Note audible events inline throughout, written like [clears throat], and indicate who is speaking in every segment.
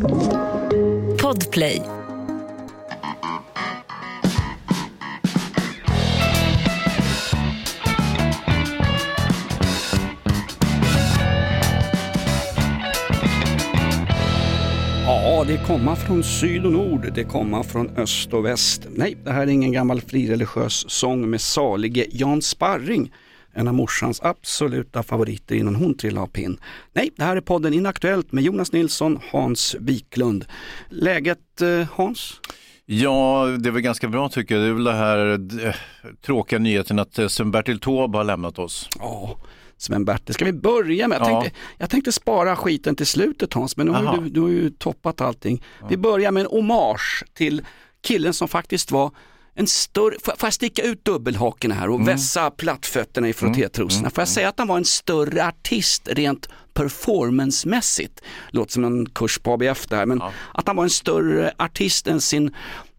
Speaker 1: Podplay.
Speaker 2: Ja, det kommer från syd och nord, det kommer från öst och väst. Nej, det här är ingen gammal frireligiös sång med salige Jan Sparring, en av morsans absoluta favoriter innan hon trillade av pinn. Nej, det här är podden Inaktuellt med Jonas Nilsson, Hans Wiklund. Läget eh, Hans?
Speaker 3: Ja, det väl ganska bra tycker jag. Det är väl det här eh, tråkiga nyheten att eh, Sven-Bertil Taube har lämnat oss.
Speaker 2: Ja, Sven-Bertil, ska vi börja med? Jag,
Speaker 3: Ja.
Speaker 2: tänkte, jag tänkte spara skiten till slutet Hans, men nu har du, du har ju toppat allting. Vi börjar med en hommage till killen som faktiskt var en större, får får jag sticka ut dubbelhakorna här och vässa plattfötterna i frottétrosorna? Får jag säga att han var en större artist rent performancemässigt? Låter som en kurs på ABF där, men att han var en större artist än sin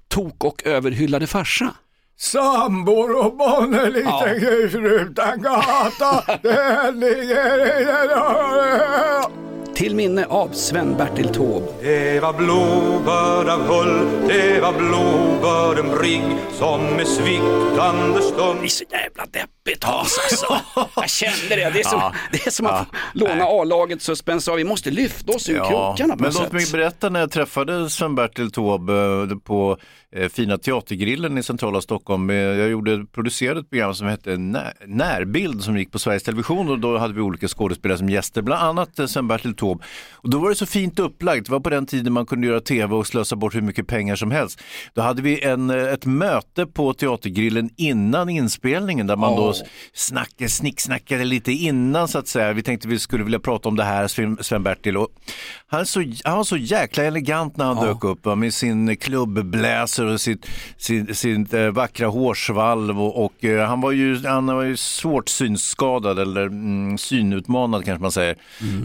Speaker 2: tok och överhyllade farsa.
Speaker 4: Sambor och barn en liten grus utan gata. Den ligger i den
Speaker 2: Till minne av Sven-Bertil Taube.
Speaker 5: Det var blåbörd av hull, det var blåbörd en brigg som med sviktande stund
Speaker 2: Det är så jävla deppigt Hans alltså. [laughs] Jag kände det. Det är som, det är som att låna A-laget suspens Vi måste lyfta oss ur krokarna på
Speaker 3: men
Speaker 2: något
Speaker 3: låt
Speaker 2: sätt.
Speaker 3: mig berätta när jag träffade Sven-Bertil Taube eh, på Fina Teatergrillen i centrala Stockholm. Eh, Jag gjorde, producerade ett program som hette När, Närbild som gick på Sveriges Television och då hade vi olika skådespelare som gäster, bland annat eh, Sven-Bertil Taube. Och då var det så fint upplagt, det var på den tiden man kunde göra tv och slösa bort hur mycket pengar som helst. Då hade vi en, eh, ett möte på Teatergrillen innan inspelningen där man då snackade, snicksnackade lite innan så att säga. Vi tänkte vi skulle vilja prata om det här, Sven- Sven-Bertil. Han, så, han var så jäkla elegant när han dök upp va, med sin klubbbläser och sitt, sin, sin eh, vackra hårsvalv. Och, och eh, han var ju, han var ju svårt synskadad eller mm, synutmanad kanske man säger.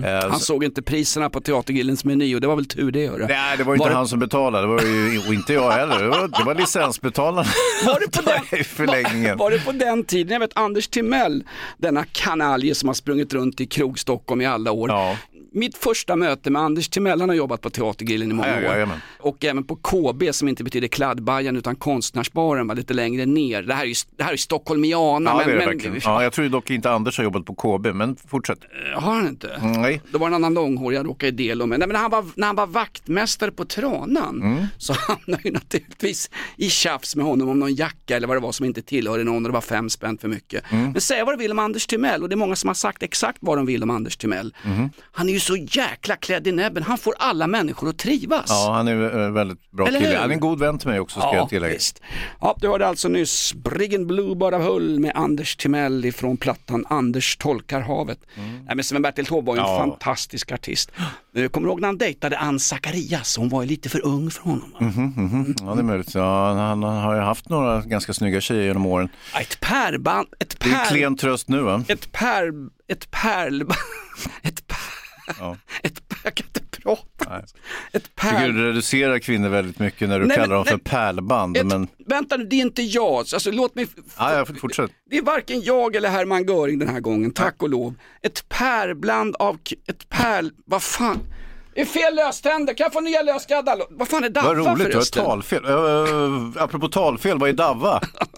Speaker 3: Eh,
Speaker 2: Han
Speaker 3: så-
Speaker 2: såg inte priserna på Teatergrillens meny och det var väl tur det. Hörde.
Speaker 3: Nej, det var ju inte
Speaker 2: det-
Speaker 3: han som betalade, det var ju, och inte jag heller. Det var, det var licensbetalarna [laughs]
Speaker 2: Var det, på den,
Speaker 3: i förlängningen.
Speaker 2: var, var det på den tiden, jag vet Anders Timell, denna kanalje som har sprungit runt i krog Stockholm i alla år.
Speaker 3: Ja.
Speaker 2: Mitt första möte med Anders Timell, han har jobbat på Teatergrillen i många
Speaker 3: Ja, ja,
Speaker 2: år.
Speaker 3: jajamän.
Speaker 2: Och även på KB som inte betyder kladdbajan utan konstnärsbaren var lite längre ner. Det här är ju, det här är stockholmiana.
Speaker 3: Ja,
Speaker 2: men,
Speaker 3: det är det
Speaker 2: men,
Speaker 3: verkligen. Ja, jag tror ju dock inte Anders har jobbat på KB, men fortsätt.
Speaker 2: Har han inte?
Speaker 3: Nej.
Speaker 2: Det var en annan långhårig jag råkade dela med. Nej, men när, han var, när han var vaktmästare på Tranan
Speaker 3: Mm.
Speaker 2: så [laughs] hamnade jag naturligtvis i tjafs med honom om någon jacka eller vad det var som inte tillhörde någon och det var fem spänn för mycket.
Speaker 3: Mm.
Speaker 2: Men säg vad du vill om Anders Timell och det är många som har sagt exakt vad de vill om Anders Timell.
Speaker 3: Mm-hmm.
Speaker 2: Han är ju så jäkla klädd i näbben, han får alla människor att trivas.
Speaker 3: Ja, han är en väldigt bra
Speaker 2: Eller
Speaker 3: kille.
Speaker 2: hur?
Speaker 3: Han är en god vän till mig också, ska jag tillägga.
Speaker 2: visst. Ja, du hörde alltså nyss Briggen Bluebird av Hull med Anders Timell ifrån plattan Anders tolkar havet. Nej, men Sven-Bertil Taube var ju en
Speaker 3: Ja.
Speaker 2: fantastisk artist. Eh, Kommer du ihåg när han dejtade Ann Zacharias? Hon var ju lite för ung för honom. va?
Speaker 3: Ja, det är möjligt. Ja, han, har ju haft några ganska snygga tjejer genom åren.
Speaker 2: Ja, Ett pärlband, ett
Speaker 3: Det är klen tröst nu va?
Speaker 2: ett pär, ett pärl, [laughs] ett pär,
Speaker 3: Ja. [laughs]
Speaker 2: ett jag kan inte prata.
Speaker 3: Nej.
Speaker 2: Ett
Speaker 3: Jag tycker
Speaker 2: pärl.
Speaker 3: du reducerar kvinnor väldigt mycket när du
Speaker 2: Nej,
Speaker 3: kallar
Speaker 2: men-
Speaker 3: dem för
Speaker 2: nej.
Speaker 3: pärlband.
Speaker 2: Ett,
Speaker 3: Men...
Speaker 2: Vänta nu, det är inte jag. Alltså, låt mig
Speaker 3: Ja, ja, fortsätt.
Speaker 2: Det är varken jag eller Hermann Göring den här gången, tack och lov. Ett pärlbland av, ett pärl, vad fan. Det är fel löständer, kan jag få nya lösgaddar? Vad fan är Davva
Speaker 3: Vad roligt, du har ett
Speaker 2: förresten?
Speaker 3: talfel. Uh, apropå talfel, vad är Davva? [laughs]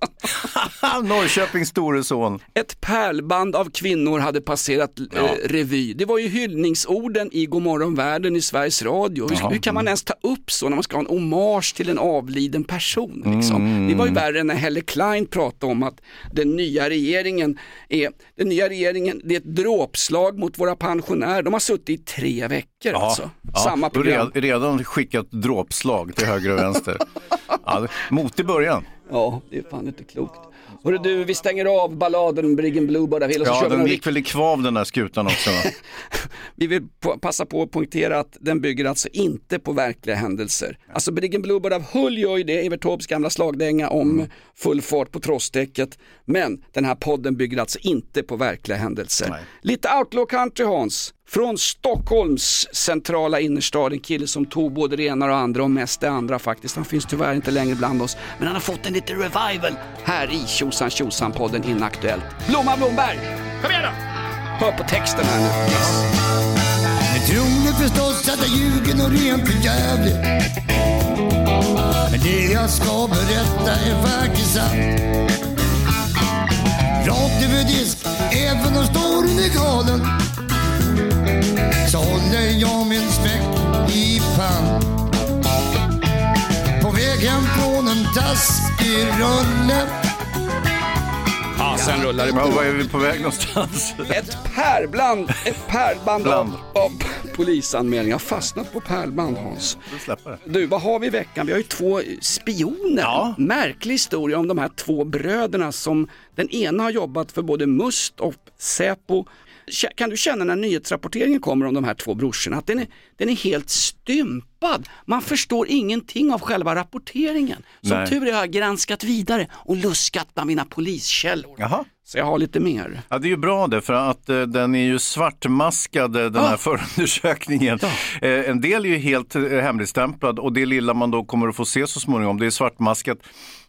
Speaker 3: [laughs] Norrköpings store son.
Speaker 2: Ett pärlband av kvinnor hade passerat eh, revy. Det var ju hyllningsorden i Godmorgon världen i Sveriges Radio. Hur, hur kan man ens ta upp så när man ska ha en hommage till en avliden person? Liksom?
Speaker 3: Mm.
Speaker 2: Det var ju värre när Helle Klein pratade om att den nya regeringen är, den nya regeringen, det är ett dråpslag mot våra pensionärer. De har suttit i tre veckor alltså. Samma
Speaker 3: och
Speaker 2: program.
Speaker 3: red- Redan skickat dråpslag till höger och vänster. [laughs] Ja, mot i början.
Speaker 2: Ja, det är fan inte klokt. Hörru du, vi stänger av balladen Briggen Bluebird av Hill och så
Speaker 3: Ja,
Speaker 2: kör vi
Speaker 3: den
Speaker 2: någon
Speaker 3: gick väl i kvav den där skutan också. [laughs]
Speaker 2: Vi vill passa på att poängtera att den bygger alltså inte på verkliga händelser. Alltså Briggen Bluebird av Hull gör ju det, Evert Taubes gamla slagdänga om
Speaker 3: Mm.
Speaker 2: full fart på trossdäcket. Men den här podden bygger alltså inte på verkliga händelser.
Speaker 3: Nej.
Speaker 2: Lite outlaw country Hans. Från Stockholms centrala innerstad, en kille som tog både det ena och det andra och mest det andra faktiskt. Han finns tyvärr inte längre bland oss, men han har fått en liten revival här i Tjosan Tjosan-podden Inaktuellt. Blomma Blomberg, kom igen då! Hör på texten här nu. Yes.
Speaker 6: Med
Speaker 4: tror ni förstås att jag ljuger och rent för jävligt. Men det jag ska berätta är faktiskt sant. Rakt över disk, även om storyn är galen. Så håller jag min smäck i pann. På väg hem från en taskig rulle.
Speaker 2: Ja, sen rullar det
Speaker 3: Ja,
Speaker 2: på.
Speaker 3: var är vi på väg någonstans?
Speaker 2: Ett pärlband, ett pärlband av,
Speaker 3: Bland.
Speaker 2: av polisanmälningar. Fastnat på pärlband Hans. Du, vad har vi i veckan? Vi har ju två spioner.
Speaker 3: Ja.
Speaker 2: Märklig historia om de här två bröderna som den ena har jobbat för både Must och Säpo. Kan du känna när nyhetsrapporteringen kommer om de här två brorsorna att den är, den är helt stympad? Man förstår ingenting av själva rapporteringen. Som
Speaker 3: Nej.
Speaker 2: tur är har jag granskat vidare och luskat bland mina poliskällor.
Speaker 3: Jaha.
Speaker 2: Så jag har lite mer.
Speaker 3: Ja, det är ju bra det, för att eh, den är ju svartmaskad, eh, den här [laughs]
Speaker 2: Ja.
Speaker 3: förundersökningen. Eh, en del är ju helt eh, hemligstämplad och det lilla man då kommer att få se så småningom, det är svartmaskat.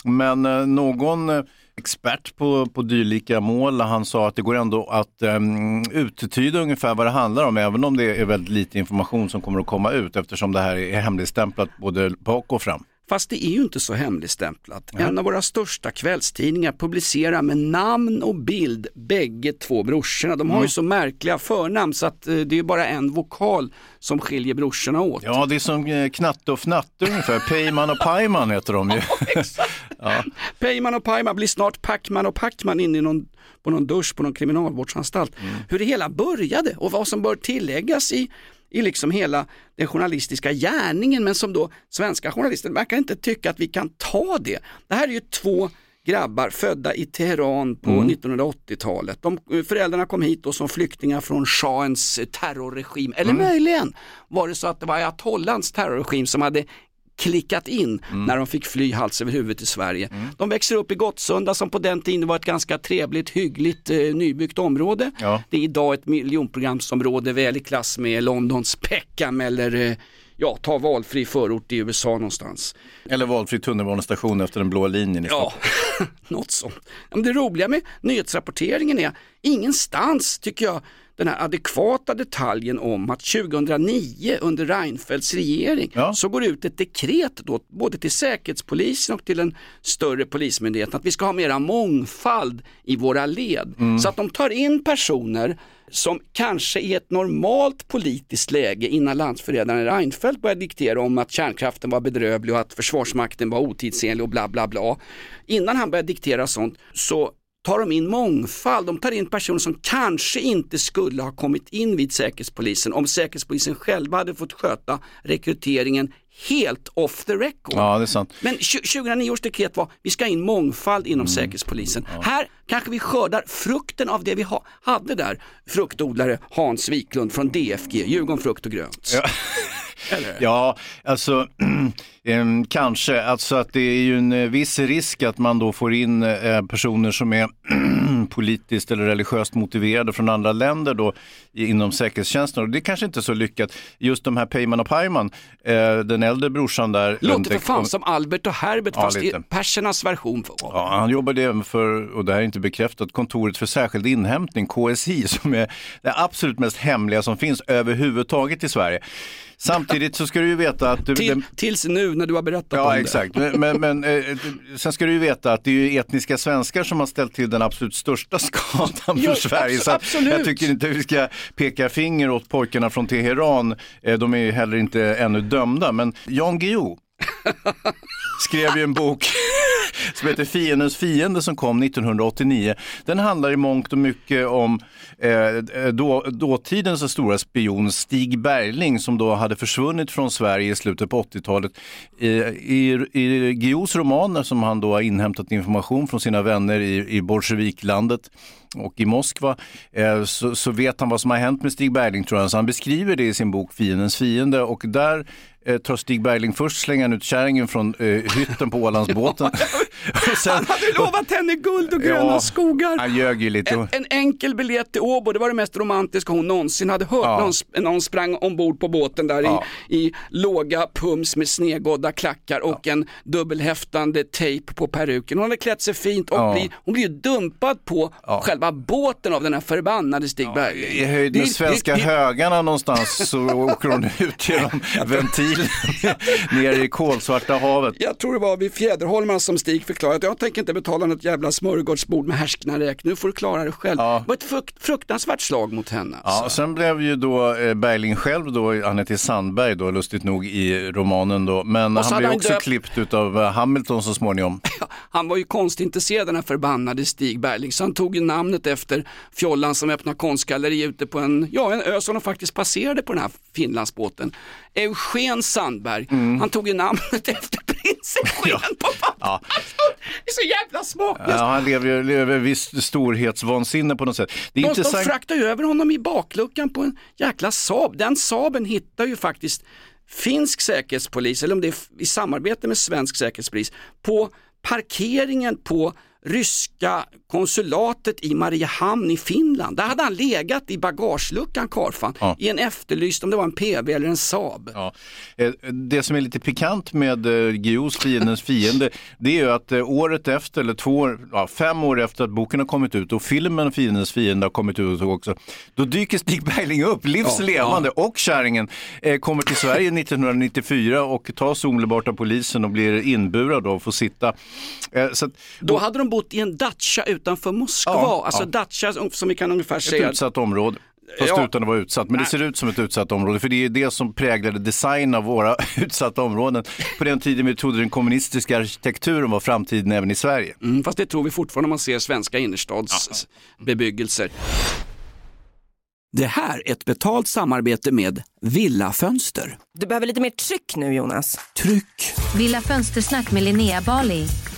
Speaker 3: Men eh, någon eh, expert på, på dylika mål, han sa att det går ändå att um, uttyda ungefär vad det handlar om, även om det är väldigt lite information som kommer att komma ut, eftersom det här är hemligstämplat både bak och fram.
Speaker 2: Fast det är ju inte så hemligstämplat. En av våra största kvällstidningar publicerar med namn och bild bägge två brorsorna. De har ju så märkliga förnamn så att eh, det är bara en vokal som skiljer brorsorna åt.
Speaker 3: Ja, det är som eh, Knatte och Fnatte ungefär, [laughs] Pejman och Pajman heter de ju. [laughs]
Speaker 2: Peyman och Pajman blir snart Pacman och Pacman in i någon, på någon dusch på någon kriminalvårdsanstalt. Hur det hela började och vad som bör tilläggas i, i liksom hela den journalistiska gärningen men som då svenska journalister verkar inte tycka att vi kan ta det. Det här är ju två grabbar födda i Teheran på 1980-talet. De, föräldrarna kom hit då som flyktingar från shahens terrorregim. Eller möjligen var det så att det var ayatollans terrorregim som hade klickat in när de fick fly hals över huvud till Sverige. De växer upp i Gottsunda som på den tiden var ett ganska trevligt, hyggligt eh, nybyggt område.
Speaker 3: Ja.
Speaker 2: Det är idag ett miljonprogramsområde väl i klass med Londons Peckham eller eh, ja, ta valfri förort i USA någonstans.
Speaker 3: Eller valfri tunnelbanestation efter den blåa linjen i
Speaker 2: Ja, [laughs] något sånt. Men det roliga med nyhetsrapporteringen är ingenstans tycker jag den här adekvata detaljen om att 2009 under Reinfeldts regering
Speaker 3: Ja.
Speaker 2: så går det ut ett dekret då, både till Säkerhetspolisen och till den större polismyndigheten att vi ska ha mera mångfald i våra led. Så att de tar in personer som kanske i ett normalt politiskt läge innan landsförrädaren Reinfeldt började diktera om att kärnkraften var bedrövlig och att försvarsmakten var otidsenlig och bla bla bla. Innan han började diktera sånt så tar de in mångfald, de tar in personer som kanske inte skulle ha kommit in vid Säkerhetspolisen om Säkerhetspolisen själva hade fått sköta rekryteringen helt off the record.
Speaker 3: Ja, det är sant.
Speaker 2: Men 2009 års dekret var, vi ska in mångfald inom Säkerhetspolisen. Här kanske vi skördar frukten av det vi ha, hade där, fruktodlare Hans Wiklund från DFG, Djurgården Frukt och Grönt.
Speaker 3: Ja. Ja, alltså [clears throat] kanske. Alltså att det är ju en eh, viss risk att man då får in eh, personer som är [clears throat] politiskt eller religiöst motiverade från andra länder då i- inom säkerhetstjänsten. Och det är kanske inte är så lyckat. Just de här Peyman och Pajman, eh, den äldre brorsan där.
Speaker 2: Låter för fan som Albert och Herbert
Speaker 3: Ja,
Speaker 2: fast i
Speaker 3: lite.
Speaker 2: persernas version. För,
Speaker 3: Ja, han jobbade även för, och det här är inte bekräftat, kontoret för särskild inhämtning, KSI, [laughs] som är det absolut mest hemliga som finns överhuvudtaget i Sverige. Samtidigt så ska du ju veta att... Du,
Speaker 2: Till,
Speaker 3: den,
Speaker 2: tills nu när du har berättat om
Speaker 3: Ja,
Speaker 2: det.
Speaker 3: exakt. Men, men, men eh, sen ska du ju veta att det är etniska svenskar som har ställt till den absolut största [laughs] skadan för
Speaker 2: Jo,
Speaker 3: Sverige.
Speaker 2: abs- absolut.
Speaker 3: jag tycker inte vi ska peka finger åt pojkarna från Teheran. Eh, De är ju heller inte ännu dömda. Men Jan Guillou [laughs] skrev ju en bok som heter Fiendens fiende som kom 1989. Den handlar i mångt och mycket om eh, då, dåtidens stora spion Stig Bergling som då hade försvunnit från Sverige i slutet på 80-talet. I, i, I Guillous romaner som han då har inhämtat information från sina vänner i, i Bolsjeviklandet och i Moskva eh, så, så vet han vad som har hänt med Stig Bergling tror jag. Så han beskriver det i sin bok Fiendens fiende och där eh, tar Stig Bergling först slänga ut kärringen från eh, hytten på Ålandsbåten. [laughs] sen,
Speaker 2: Han hade lovat henne guld och gröna
Speaker 3: Ja,
Speaker 2: skogar.
Speaker 3: Han ljög ju lite.
Speaker 2: En, en enkel biljett till Åbo, det var det mest romantiska hon någonsin hade hört.
Speaker 3: Ja.
Speaker 2: Någon, sp- någon sprang ombord på båten där
Speaker 3: Ja.
Speaker 2: i, i låga pums med snedgådda klackar och en dubbelhäftande tejp på peruken. Hon hade klätt sig fint och
Speaker 3: Ja.
Speaker 2: blir, hon blir dumpad på
Speaker 3: Ja.
Speaker 2: själva båten av den här förbannade Stig Bergling.
Speaker 3: I höjd med svenska högarna någonstans så åker hon ut genom [laughs] ventilen [laughs] ner i kolsvarta havet.
Speaker 2: Jag tror det var vid Fjäderholmarna som Stig förklarade att jag tänker inte betala något jävla smörgårdsbord med härsknarräk, nu får du klara det själv.
Speaker 3: Ja.
Speaker 2: Det var ett frukt, fruktansvärt slag mot henne.
Speaker 3: Ja,
Speaker 2: Alltså.
Speaker 3: och sen blev ju då eh, Bergling själv då, han heter Sandberg då, lustigt nog i romanen då, men han blev
Speaker 2: han
Speaker 3: också
Speaker 2: döpt-
Speaker 3: klippt utav eh, Hamilton så småningom. [laughs]
Speaker 2: Han var ju konstintresserad den här förbannade Stig Bergling så han tog ju namnet efter fjollan som öppnade konstgalleri ute på en, ja, en ö som de faktiskt passerade på den här Finlandsbåten. Eugen Sandberg, han tog ju namnet [laughs] efter prins Eugen på papper.
Speaker 3: Ja.
Speaker 2: Det är så jävla smaklöst.
Speaker 3: Ja, han lever ju lever visst storhetsvansinne på något sätt. Det är
Speaker 2: De, de
Speaker 3: intressant.
Speaker 2: fraktar ju över honom i bakluckan på en jäkla Saab. Den Saaben hittar ju faktiskt finsk säkerhetspolis, eller om det är i samarbete med svensk säkerhetspolis, på parkeringen på ryska konsulatet i Mariehamn i Finland. Där hade han legat i bagageluckan karfan
Speaker 3: Ja.
Speaker 2: i en efterlyst, om det var en PV eller en Saab.
Speaker 3: Ja. Eh, Det som är lite pikant med eh, Guillous fiendens fiende, det är ju att eh, året efter, eller två ja, fem år efter att boken har kommit ut och filmen Fiendens fiende har kommit ut också, då dyker Stig Bergling upp, livslevande, och kärringen eh, kommer till Sverige [laughs] 1994 och tas omedelbart av polisen och blir inburad och får sitta. Eh, Så att,
Speaker 2: Då hade de bott i en dacha utanför Moskva,
Speaker 3: Ja,
Speaker 2: alltså
Speaker 3: ja.
Speaker 2: dacha som vi kan ungefär
Speaker 3: ett
Speaker 2: säga.
Speaker 3: utsatt område. Fast
Speaker 2: Ja.
Speaker 3: utan att vara utsatt. Men det ser ut som ett utsatt område. För det är det som präglade design av våra [laughs] utsatta områden. På den tiden vi trodde den kommunistiska arkitekturen var framtiden även i Sverige.
Speaker 2: Mm, fast det tror vi fortfarande om man ser svenska innerstadsbebyggelser. Det här är ett betalt samarbete med Villa Fönster.
Speaker 1: Du behöver lite mer tryck nu Jonas.
Speaker 2: Tryck!
Speaker 6: Villa Fönstersnack med Linnea Bali.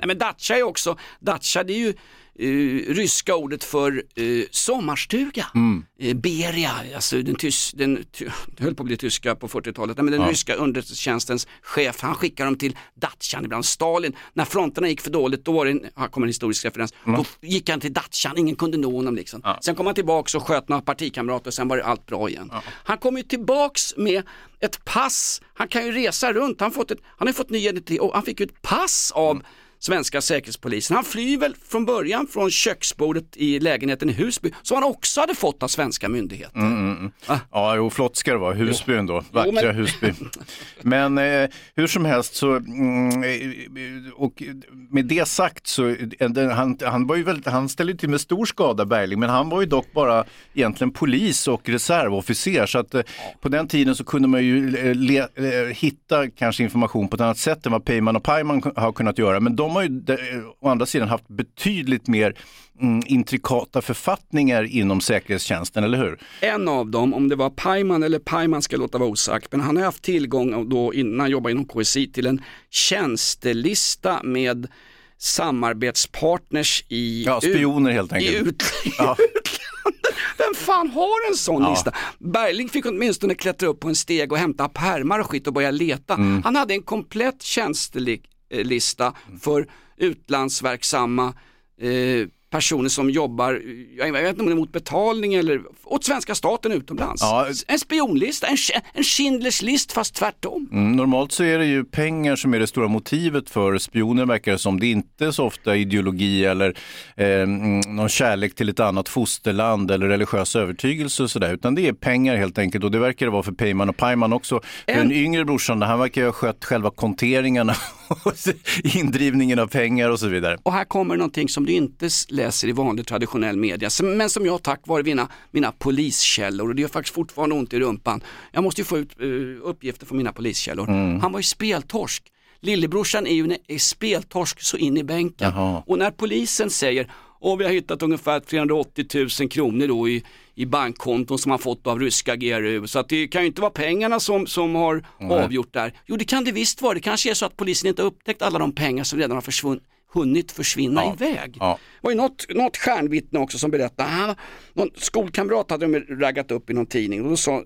Speaker 2: Nej, men dacha är också, dacha det är ju eh, ryska ordet för eh, sommarstuga. Eh, Beria, alltså den, tys, den ty, höll på att bli tyska på 40-talet, Nej, men den ryska underrättelsetjänstens chef, han skickar dem till dachan ibland. Stalin, när fronterna gick för dåligt, då var det en, här kommer en historisk referens, då gick han till dachan, ingen kunde nå honom liksom. Sen kom han tillbaks och sköt några partikamrater och sen var det allt bra igen. Han kom ju tillbaks med ett pass, han kan ju resa runt, han, fått ett, han har fått ny identitet och han fick ju ett pass av svenska säkerhetspolisen. Han flyr väl från början från köksbordet i lägenheten i Husby som han också hade fått av svenska myndigheter.
Speaker 3: Mm, mm, mm. Ja, jo, flott ska det vara. Husby ändå. Vackra
Speaker 2: Jo, men-
Speaker 3: Husby. Men eh, hur som helst så, mm, eh, och med det sagt så, eh, han, han, var ju väldigt, han ställde till med stor skada Bergling, men han var ju dock bara egentligen polis och reservofficer. Så att eh, på den tiden så kunde man ju eh, le, eh, hitta kanske information på ett annat sätt än vad Peyman och Pajman har kunnat göra. Men de har ju de, eh, å andra sidan haft betydligt mer mm, intrikata författningar inom säkerhetstjänsten, eller hur?
Speaker 2: En av dem, om det var Pajman eller Pajman ska jag låta vara osagt, men han har haft tillgång då innan han jobbade inom KSI till en tjänstelista med samarbetspartners i,
Speaker 3: Ja, spioner helt
Speaker 2: i
Speaker 3: enkelt.
Speaker 2: ut,
Speaker 3: Ja. [laughs]
Speaker 2: Vem fan har en sån
Speaker 3: Ja.
Speaker 2: lista? Bergling fick åtminstone klättra upp på en steg och hämta pärmar och skit och börja leta.
Speaker 3: Mm.
Speaker 2: Han hade en komplett tjänstelista för utlandsverksamma eh, personer som jobbar, jag vet inte om det är mot betalning eller åt svenska staten utomlands.
Speaker 3: Ja.
Speaker 2: En spionlista, en, en Schindlers list fast tvärtom.
Speaker 3: Mm, normalt så är det ju pengar som är det stora motivet för spioner verkar det som. Det är inte så ofta ideologi eller eh, mm, någon kärlek till ett annat fosterland eller religiös övertygelse och sådär. Utan det är pengar helt enkelt och det verkar det vara för Peyman och Pajman också. För
Speaker 2: En-
Speaker 3: den yngre brorsan, han verkar ju ha skött själva konteringarna [laughs] och indrivningen av pengar och så vidare.
Speaker 2: Och här kommer någonting som du inte läser i vanlig traditionell media, men som jag tack vare mina, mina poliskällor, och det gör faktiskt fortfarande ont i rumpan. Jag måste ju få ut eh, uppgifter från mina poliskällor.
Speaker 3: Mm.
Speaker 2: Han var ju speltorsk. Lillebrorsan är ju är speltorsk så in i bänken.
Speaker 3: Jaha.
Speaker 2: Och när polisen säger, och vi har hittat ungefär 380 000 kronor då i, i bankkonton som han fått av ryska GRU. Så att det kan ju inte vara pengarna som, som har avgjort där. Jo det kan det visst vara, det kanske är så att polisen inte har upptäckt alla de pengar som redan har försvunnit hunnit försvinna
Speaker 3: Ja.
Speaker 2: iväg.
Speaker 3: Ja.
Speaker 2: Det var ju något, något stjärnvittne också som berättade, han, någon skolkamrat hade de raggat upp i någon tidning och då sa, eh,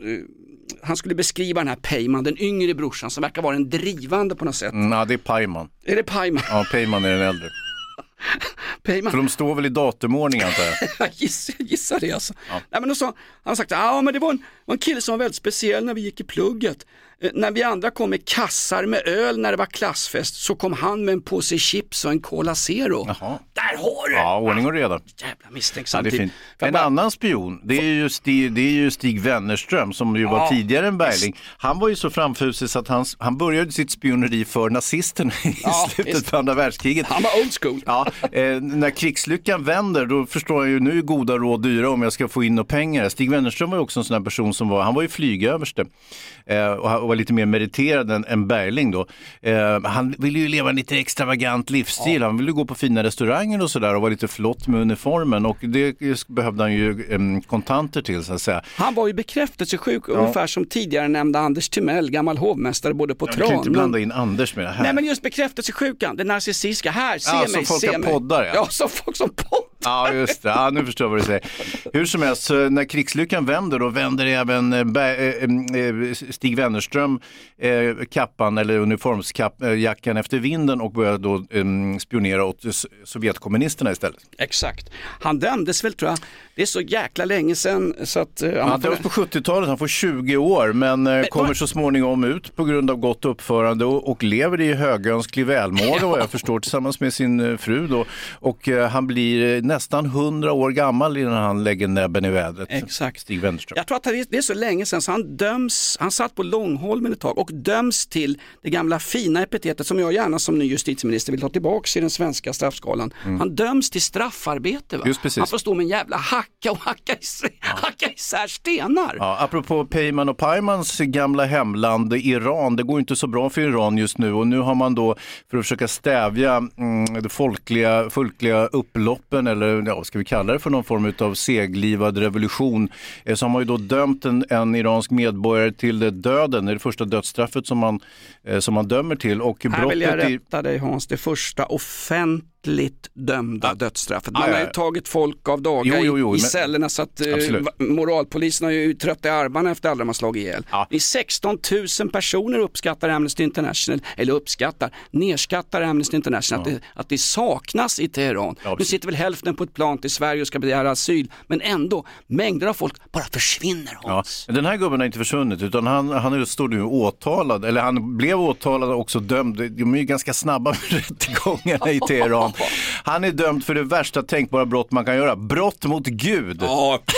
Speaker 2: han skulle beskriva den här Peyman, den yngre brorsan som verkar vara den drivande på något sätt.
Speaker 3: Mm, ja, det är Pajman.
Speaker 2: Är det Peyman?
Speaker 3: Ja, Peyman är den äldre. [laughs]
Speaker 2: Peyman?
Speaker 3: För de står väl i datumordning antar jag. [laughs]
Speaker 2: Jag gissar, det alltså. Nej, men då sa, han har sagt ja men det var en, var en kille som var väldigt speciell när vi gick i plugget. Eh, när vi andra kom med kassar med öl när det var klassfest så kom han med en påse chips och en Cola Zero.
Speaker 3: Jaha.
Speaker 2: Där har du!
Speaker 3: Ja, ordning och reda.
Speaker 2: Jävla
Speaker 3: Ja,
Speaker 2: misstänksam
Speaker 3: är
Speaker 2: typ.
Speaker 3: En
Speaker 2: bara-
Speaker 3: annan spion, det är, ju Stig, det är ju Stig Wennerström som ju var
Speaker 2: Ja,
Speaker 3: tidigare än Bergling. Han var ju så framfusig så att han, han började sitt spioneri för nazisterna i
Speaker 2: Ja,
Speaker 3: slutet
Speaker 2: visst.
Speaker 3: på andra världskriget.
Speaker 2: Han var old school.
Speaker 3: Ja, eh, när krigslyckan vänder då förstår jag ju nu är goda råd dyra om jag ska få in några pengar. Stig Wennerström var ju också en sån här person som var, han var ju flygöverste eh, och var lite mer meriterad än, än Bergling då. Eh, han ville ju leva en lite extravagant livsstil, han ville gå på fina restauranger och sådär och vara lite flott med uniformen och det behövde han ju em, kontanter till så att säga.
Speaker 2: Han var ju bekräftelsesjuk ungefär som tidigare nämnda Anders Timell, gammal hovmästare både på
Speaker 3: Jag kan inte blanda in Anders med det här.
Speaker 2: Nej men just bekräftelsesjukan, det narcissistiska, här, se
Speaker 3: Ja,
Speaker 2: mig,
Speaker 3: som folk
Speaker 2: se
Speaker 3: har
Speaker 2: mig.
Speaker 3: poddar, ja.
Speaker 2: Ja, som folk som poddar.
Speaker 3: Ja, just det. Ja, nu förstår jag vad du säger. Hur som helst, när krigslyckan vänder, då vänder även eh, eh, eh, Stig Wennerström kappan eller uniformsjackan efter vinden och börjar då spionera åt Sovjetkommunisterna istället.
Speaker 2: Exakt. Han dömdes väl tror jag, det är så jäkla länge sedan så att... eh,
Speaker 3: Han döms på 70-talet, han får 20 år men eh, kommer så småningom ut på grund av gott uppförande och, och lever i högönsklig välmåga [laughs] vad jag förstår tillsammans med sin fru då. Och han blir nästan 100 år gammal innan han lägger näbben i vädret.
Speaker 2: Exakt.
Speaker 3: Stig Wennerström.
Speaker 2: Jag tror att det är- så länge sedan så han döms, han satt på Långholmen ett tag och döms till det gamla fina epitetet som jag gärna som ny justitieminister vill ta tillbaka i den svenska straffskalan. Han döms till straffarbete. Va?
Speaker 3: Mm. Just precis.
Speaker 2: Han får stå med en jävla hacka och hacka, is- hacka isär stenar.
Speaker 3: Ja, apropå Peyman och Paymans gamla hemland Iran, det går inte så bra för Iran just nu och nu har man då för att försöka stävja mm, det folkliga, folkliga upploppen eller ja, vad ska vi kalla det för någon form av seglivad revolution eh, så har man ju då dömt en, en iransk medborgare till döden, det är det första dödsstraffet som man, eh, som man dömer till och
Speaker 2: Här vill jag rätta dig Hans, det första offentliga rättligt dömda dödsstraffet. Man
Speaker 3: Ja, ja,
Speaker 2: har ju
Speaker 3: ja.
Speaker 2: tagit folk av daga
Speaker 3: Jo, jo, jo,
Speaker 2: i,
Speaker 3: men-
Speaker 2: cellerna så att eh,
Speaker 3: Absolut.
Speaker 2: moralpolisen har ju trött i armarna efter alla de har slagit ihjäl. Det är 16 000 personer uppskattar Amnesty International, eller uppskattar, nerskattar Amnesty International att, det, att det saknas i Teheran. nu sitter väl hälften på ett plan till Sverige och ska begära asyl, men ändå, mängder av folk bara försvinner.
Speaker 3: Ja, men den här gubben har inte försvunnit utan han, han står nu åtalad, eller han blev åtalad och också dömd. De är ju ganska snabba med [laughs] rättegångarna i [laughs] Teheran. Han är dömd för det värsta tänkbara brott man kan göra, brott mot Gud.
Speaker 2: Ja. [laughs]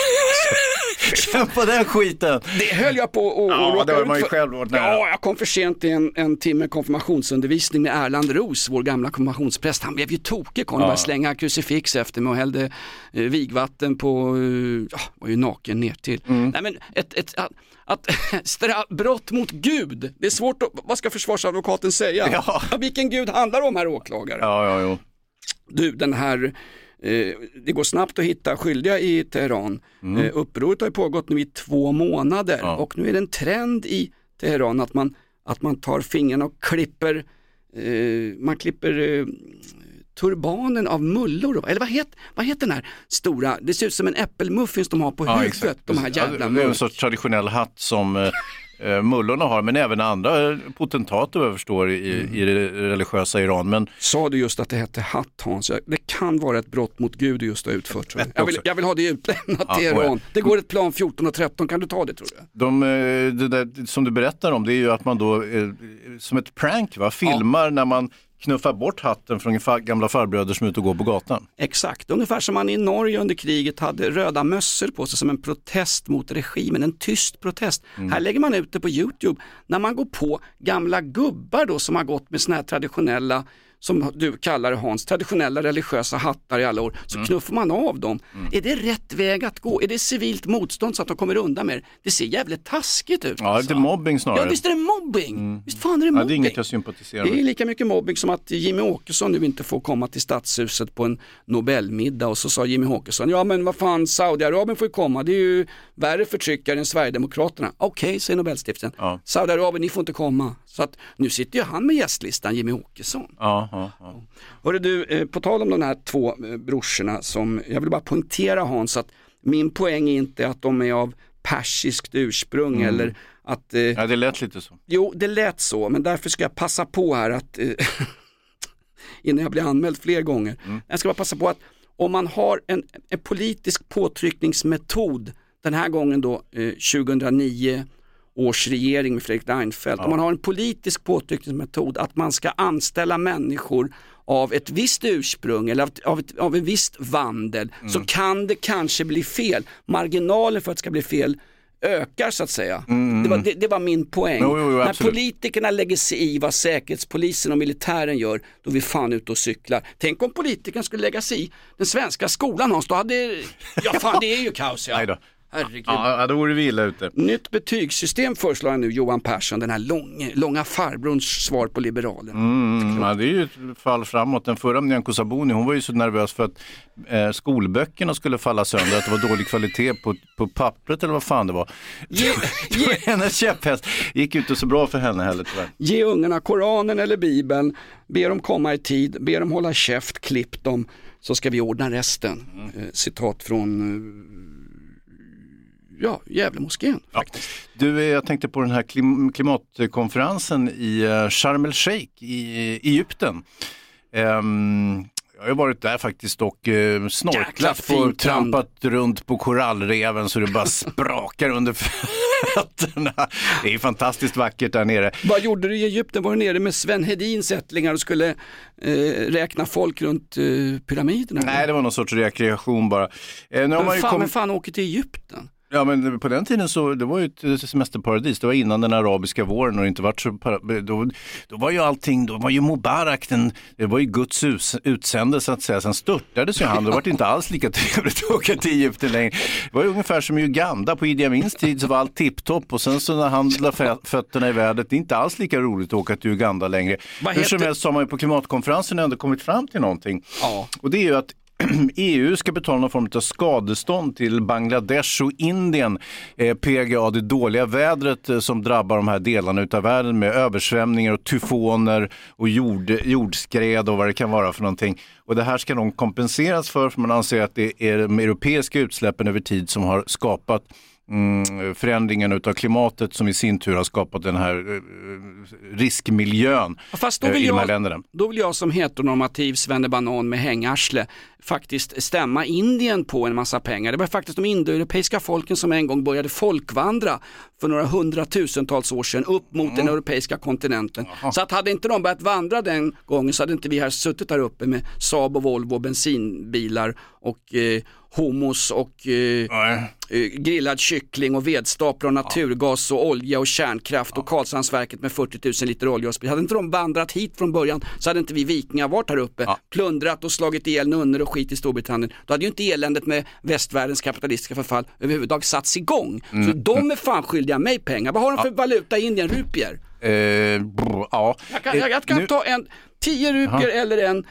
Speaker 3: Känn på den skiten.
Speaker 2: Det höll jag på att
Speaker 3: Ja,
Speaker 2: råka
Speaker 3: det har man ju själv varit nära.
Speaker 2: Ja, jag kom för sent till en, en timme konfirmationsundervisning med Erland Ros, vår gamla konfirmationspräst. Han blev ju tokig, kom och
Speaker 3: Ja.
Speaker 2: slänga krucifix efter mig och hällde eh, vigvatten på, eh, ja, var ju naken ner till.
Speaker 3: Mm.
Speaker 2: Nej men ett, ett, att, att [laughs] stra, brott mot Gud, det är svårt att, vad ska försvarsadvokaten säga?
Speaker 3: Ja.
Speaker 2: vilken Gud handlar det om herr åklagare?
Speaker 3: Ja, ja, jo.
Speaker 2: Du, den här, eh, det går snabbt att hitta skyldiga i Teheran.
Speaker 3: Mm.
Speaker 2: Eh, upproret har pågått nu i två månader och nu är det en trend i Teheran att man, att man tar fingrarna och klipper, eh, man klipper eh, turbanen av mullor, eller vad heter, vad heter den här stora, det ser ut som en äppelmuffins de har på
Speaker 3: Ja,
Speaker 2: huvudet,
Speaker 3: exakt.
Speaker 2: de här
Speaker 3: Ja,
Speaker 2: jävla
Speaker 3: det är en sorts traditionell hatt som [laughs] mullorna har, men även andra eh, potentater vad jag förstår i,
Speaker 2: Mm.
Speaker 3: i det religiösa Iran. Men
Speaker 2: Sa du just att det hette hatt Hans? Det kan vara ett brott mot Gud du just har utfört. Jag. Jag, vill, jag vill ha det utlämnat
Speaker 3: Ja,
Speaker 2: till
Speaker 3: och
Speaker 2: Iran. Det går ett plan 14 och 13, kan du ta det tror du?
Speaker 3: de, eh, det där, som du berättar om, det är ju att man då eh, som ett prank va, filmar när man knuffar bort hatten från gamla farbröder som är ute och går på gatan.
Speaker 2: Exakt, ungefär som man i Norge under kriget hade röda mössor på sig som en protest mot regimen, en tyst protest.
Speaker 3: Mm.
Speaker 2: Här lägger man ut det på YouTube när man går på gamla gubbar då som har gått med såna här traditionella som du kallar det Hans, traditionella religiösa hattar i alla år, så
Speaker 3: Mm.
Speaker 2: knuffar man av dem. Är det rätt väg att gå? Är det civilt motstånd så att de kommer undan med det? Det ser jävligt taskigt ut.
Speaker 3: Ja, lite mobbing snarare.
Speaker 2: Ja, visst är det mobbing? Visst fan är det
Speaker 3: Ja,
Speaker 2: mobbing?
Speaker 3: det är inget jag sympatiserar
Speaker 2: Det är
Speaker 3: med.
Speaker 2: lika mycket mobbing som att Jimmy Åkesson nu inte får komma till stadshuset på en Nobelmiddag och så sa Jimmy Åkesson, ja men vad fan Saudiarabien får ju komma, det är ju värre förtryckare än Sverigedemokraterna. Okej, säger Nobelstiftelsen.
Speaker 3: Ja.
Speaker 2: Saudiarabien, ni får inte komma. Så att nu sitter ju han med gästlistan, Jimmy Åkesson.
Speaker 3: Ja, ja, ja.
Speaker 2: Hörru du, eh, på tal om de här två eh, brorsorna som, jag vill bara poängtera Hans att min poäng är inte att de är av persiskt ursprung
Speaker 3: Mm.
Speaker 2: eller att eh,
Speaker 3: ja, det lät lite så.
Speaker 2: Jo, det lät så, men därför ska jag passa på här att eh, [laughs] innan jag blir anmäld fler gånger. Jag ska bara passa på att om man har en, en politisk påtryckningsmetod, den här gången då eh, 2009 års regering med Fredrik Reinfeldt, om man har en politisk påtryckningsmetod att man ska anställa människor av ett visst ursprung eller av, ett, av en visst vandel så kan det kanske bli fel. Marginalen för att det ska bli fel ökar så att säga. Det, var, det, det var min poäng.
Speaker 3: Jo, jo, jo,
Speaker 2: När politikerna lägger sig i vad säkerhetspolisen och militären gör, då är vi fan ute och cyklar. Tänk om politikerna skulle lägga sig i den svenska skolan Hans, då hade, [laughs] ja fan det är ju kaos ja. Herregud.
Speaker 3: Ja, då vore vi illa ute.
Speaker 2: Nytt betygssystem föreslår nu Johan Persson, den här långa, långa farbrorns svar på Liberalerna.
Speaker 3: Mm, ja, det är ju ett fall framåt. Den förra Nyamko Sabuni, hon var ju så nervös för att eh, skolböckerna skulle falla sönder, att det var dålig kvalitet på, på pappret eller vad fan det var.
Speaker 2: Ge, [laughs]
Speaker 3: Det var hennes käpphäst. gick inte så bra för henne heller tyvärr.
Speaker 2: ge ungarna Koranen eller Bibeln, be dem komma i tid, be dem hålla käft, klipp dem, så ska vi ordna resten. Eh, citat från eh, ja, Gävlemoskén.
Speaker 3: Ja. Du, eh, jag tänkte på den här klim klimatkonferensen i eh, Sharm el Sheikh i Egypten. Ehm, jag har varit där faktiskt och eh, snorklat
Speaker 2: land.
Speaker 3: trampat runt på korallreven så det bara [laughs] sprakar under fötterna. Det är fantastiskt vackert där nere.
Speaker 2: Vad gjorde du i Egypten? Var du nere med Sven Hedins ättlingar och skulle eh, räkna folk runt eh, pyramiderna?
Speaker 3: Nej, det var någon sorts rekreation bara. Eh, nu
Speaker 2: men, fan,
Speaker 3: kom-
Speaker 2: men fan åker till Egypten?
Speaker 3: Ja men på den tiden så, det var ju ett semesterparadis, det var innan den arabiska våren och det inte varit så, då, då var ju allting, då var ju Mubarak, den, det var ju Guds us, utsände så att säga, sen störtades ju han, det var inte alls lika trevligt att åka till Egypten längre. Det var ju ungefär som i Uganda, på Idi Amins tid så var allt tipptopp och sen så när han la fö- fötterna i vädret, det är inte alls lika roligt att åka till Uganda längre.
Speaker 2: Vad
Speaker 3: Hur som helst så har man ju på klimatkonferensen ändå kommit fram till någonting.
Speaker 2: Ja.
Speaker 3: Och det är ju att [clears throat] EU ska betala någon form av skadestånd till Bangladesh och Indien. Eh, PGA, det dåliga vädret eh, som drabbar de här delarna av världen med översvämningar och tyfoner och jord, jordskred och vad det kan vara för någonting. Och det här ska de kompenseras för, för man anser att det är de europeiska utsläppen över tid som har skapat mm, förändringen av klimatet som i sin tur har skapat den här eh, riskmiljön
Speaker 2: Fast då
Speaker 3: eh,
Speaker 2: vill,
Speaker 3: i de här
Speaker 2: jag,
Speaker 3: länderna.
Speaker 2: då vill jag som heteronormativ svennebanan med hängarsle faktiskt stämma Indien på en massa pengar. Det var faktiskt de indoeuropeiska folken som en gång började folkvandra för några hundratusentals år sedan upp mot den europeiska kontinenten. Så att hade inte de börjat vandra den gången så hade inte vi här suttit där uppe med Saab och Volvo och bensinbilar och eh, homos och eh, eh, grillad kyckling och vedstaplar och naturgas och olja och kärnkraft och Karlshamnsverket med 40 000 liter olja och sprit. Hade inte de vandrat hit från början så hade inte vi vikingar varit här uppe, plundrat och slagit ihjäl nunnor och skit i Storbritannien. Då hade ju inte eländet med västvärldens kapitalistiska förfall överhuvudtaget satts igång. Så
Speaker 3: Mm.
Speaker 2: de är fan skyldiga mig pengar. Vad har de för valuta i Indien? Rupier?
Speaker 3: Eh, brr, ja.
Speaker 2: Jag kan, jag, jag kan
Speaker 3: Eh, nu-
Speaker 2: ta en 10 rupier eller en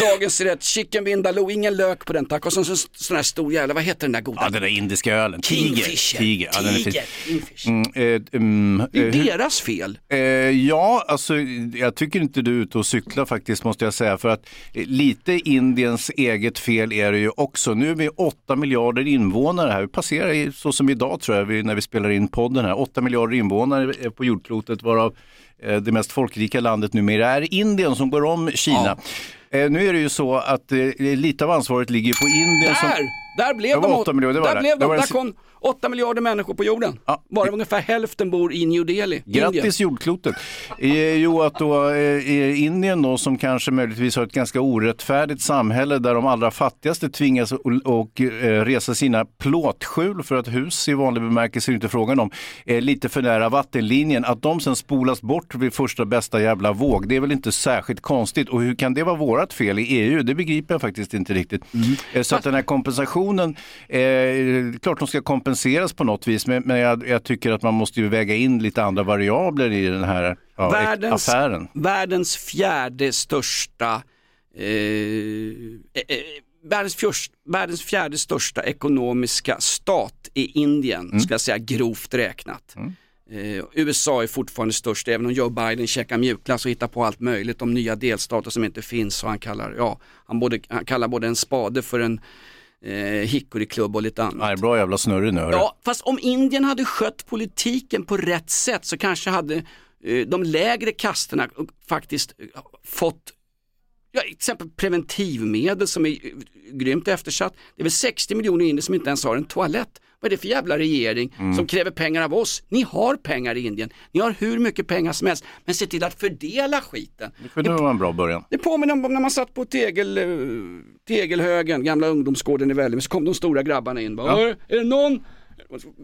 Speaker 2: dagens rätt, chicken vindaloo, ingen lök på den tack. Och så en sån, sån här stor jävla, vad heter den där goda?
Speaker 3: Ja, den där indiska ölen. Tiger.
Speaker 2: Kingfisher.
Speaker 3: Tiger. Ja, den är fin.
Speaker 2: Tiger. Kingfisher.
Speaker 3: Mm, eh, mm,
Speaker 2: Det är
Speaker 3: eh,
Speaker 2: deras fel.
Speaker 3: Eh, ja, alltså jag tycker inte du är ute och cyklar faktiskt måste jag säga. För att eh, lite Indiens eget fel är det ju också. Nu är vi 8 miljarder invånare här. Vi passerar så som idag tror jag när vi spelar in podden här. 8 miljarder invånare eh, på jordklotet varav det mest folkrika landet numera är Indien som går om Kina. Eh, nu är det ju så att eh, lite av ansvaret ligger på Indien. Som...
Speaker 2: Där! Blev
Speaker 3: Det
Speaker 2: de,
Speaker 3: åtta miljoner, det var
Speaker 2: där blev de, där kom 8 miljarder människor på jorden. Bara ungefär hälften bor i New Delhi, Indien.
Speaker 3: Grattis jordklotet! Eh, jo, att då eh, Indien då som kanske möjligtvis har ett ganska orättfärdigt samhälle där de allra fattigaste tvingas och, eh, resa sina plåtskjul för att hus i vanlig bemärkelse är inte frågan om, eh, lite för nära vattenlinjen. Att de sen spolas bort vid första bästa jävla våg, det är väl inte särskilt konstigt. Och hur kan det vara vårat fel i EU? Det begriper jag faktiskt inte riktigt. Eh, så att den här kompensationen, eh, klart de ska kompenseras på något vis, men, men jag, jag tycker att man måste ju väga in lite andra variabler i den här ja,
Speaker 2: världens,
Speaker 3: affären.
Speaker 2: världens fjärde största eh, eh, eh, Världens, fjörst, världens fjärde största ekonomiska stat är Indien,
Speaker 3: Mm.
Speaker 2: ska jag säga grovt räknat. Eh, USA är fortfarande störst, även om Joe Biden käkar mjukglass och hittar på allt möjligt om nya delstater som inte finns. Och han, kallar, ja, han, både, han kallar både en spade för en eh, hickoryklubb och lite annat.
Speaker 3: Nej, bra jävla snurrig nu. hörru.
Speaker 2: Ja, fast om Indien hade skött politiken på rätt sätt så kanske hade eh, de lägre kasterna faktiskt eh, fått Ja, till exempel preventivmedel som är grymt eftersatt. Det är väl 60 miljoner indier som inte ens har en toalett. Vad är det för jävla regering
Speaker 3: Mm.
Speaker 2: som kräver pengar av oss? Ni har pengar i Indien. Ni har hur mycket pengar som helst. Men se till att fördela skiten.
Speaker 3: Det kunde vara en bra början.
Speaker 2: Det påminner om när man satt på tegel, eh, Tegelhögen, gamla ungdomsgården i Vällingby, så kom de stora grabbarna in. Bara,
Speaker 3: Ja.
Speaker 2: "Är- Är det någon,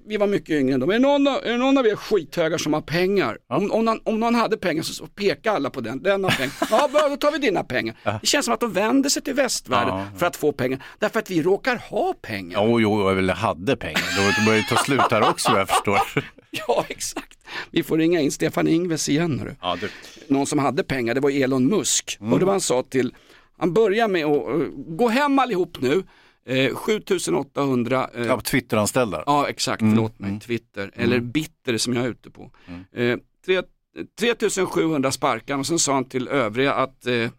Speaker 2: vi var mycket yngre än dem, är det någon, av- är det någon av er skithögar som har pengar? Om, om, någon, om någon hade pengar så, så pekade alla på den, den har pengar. Ja, bra, då tar vi dina pengar. Det känns som att de vänder sig till västvärlden
Speaker 3: Ja.
Speaker 2: för att få pengar, därför att vi råkar ha pengar.
Speaker 3: Jo, jo, jag väl hade pengar. Då börjar det ta slut här också jag förstår. [laughs]
Speaker 2: Ja, exakt. Vi får ringa in Stefan Ingves igen. Hörru.
Speaker 3: Ja, du.
Speaker 2: någon som hade pengar, det var Elon Musk.
Speaker 3: Mm.
Speaker 2: Och det var han sa till, han börjar med att uh, gå hem allihop nu, eh, 7800 eh,
Speaker 3: Ja, Twitteranställda.
Speaker 2: Ja exakt,
Speaker 3: Mm,
Speaker 2: förlåt mig, Twitter, eller Bitter som jag är ute på. Eh, tre- 3700 sparkan och sen sa han till övriga att eh,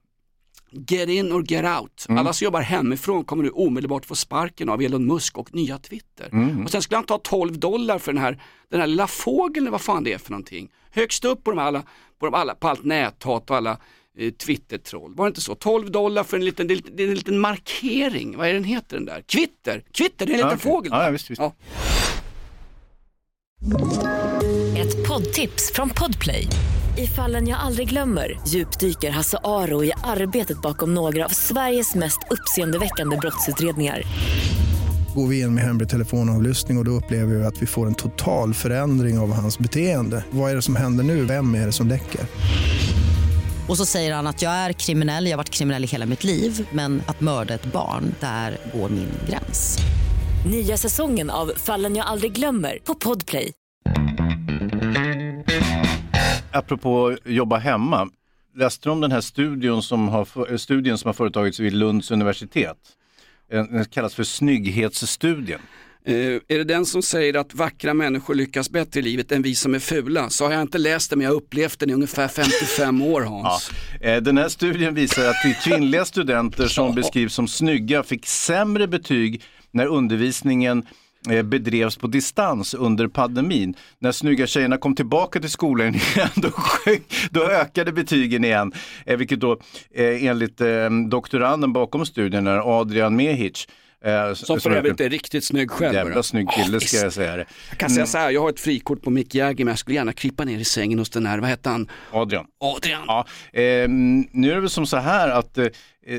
Speaker 2: Get in or get out.
Speaker 3: Mm.
Speaker 2: Alla som jobbar hemifrån kommer nu omedelbart få sparken av Elon Musk och nya Twitter.
Speaker 3: Mm.
Speaker 2: Och sen skulle han ta 12 dollar för den här, den här lilla fågeln, vad fan det är för någonting. Högst upp på, de alla, på, de alla, på allt näthat och alla eh, Twitter-troll. Var det inte så? 12 dollar för en liten, det är en liten markering. Vad är den heter den där? Kvitter! Kvitter, det är en liten
Speaker 3: Ja, okej.
Speaker 2: fågel.
Speaker 3: Ja, ja, visst, visst.
Speaker 2: Ja.
Speaker 7: Ett poddtips från Podplay. I fallen jag aldrig glömmer djupdyker Hasse Aro i arbetet bakom några av Sveriges mest uppseendeväckande brottsutredningar.
Speaker 8: Går vi in med hemlig telefonavlyssning och, och då upplever vi att vi får en total förändring av hans beteende. Vad är det som händer nu? Vem är det som läcker?
Speaker 9: Och så säger han att jag är kriminell, jag har varit kriminell i hela mitt liv men att mörda ett barn, där går min gräns.
Speaker 7: Nya säsongen av Fallen jag aldrig glömmer på Podplay.
Speaker 3: Apropå jobba hemma. Läste du om den här studien som har, studien som har företagits vid Lunds universitet? En- Den kallas för snygghetsstudien.
Speaker 2: Eh, är det den som säger att vackra människor lyckas bättre i livet än vi som är fula? Så har jag inte läst den men jag har upplevt den i ungefär 55 år Hans.
Speaker 3: Eh, Den här studien visar att de kvinnliga studenter som [laughs] beskrivs som snygga fick sämre betyg när undervisningen eh, bedrevs på distans under pandemin. När snygga tjejerna kom tillbaka till skolan [laughs] igen, då, då ökade betygen igen. Vilket då enligt doktoranden bakom studien Adrian Mehic. Eh,
Speaker 2: Som för övrigt är riktigt snygg själv.
Speaker 3: Jävla snygg kille ska
Speaker 2: visst.
Speaker 3: jag säga det.
Speaker 2: Jag kan säga så här, jag har ett frikort på Mick Jagger men jag skulle gärna krypa ner i sängen hos den här, vad hette han?
Speaker 3: Adrian.
Speaker 2: Adrian.
Speaker 3: Ja, eh, nu är det väl som så här att eh,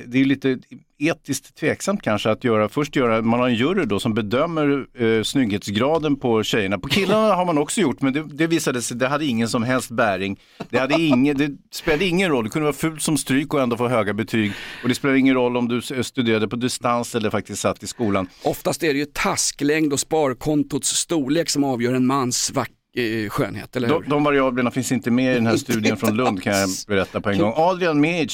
Speaker 3: det är lite etiskt tveksamt kanske att göra, först göra, man har en jury då som bedömer eh, snygghetsgraden på tjejerna. På killarna har man också gjort men det, det visade sig, det hade ingen som helst bäring. Det, hade ingen, det spelade ingen roll, det kunde vara fult som stryk och ändå få höga betyg. Och det spelar ingen roll om du studerade på distans eller faktiskt satt i skolan.
Speaker 2: Oftast är det ju tasklängd och sparkontots storlek som avgör en mans vack- eh, skönhet, eller hur?
Speaker 3: De, de variablerna finns inte med i den här studien från Lund kan jag berätta på en gång. Adrian Meij,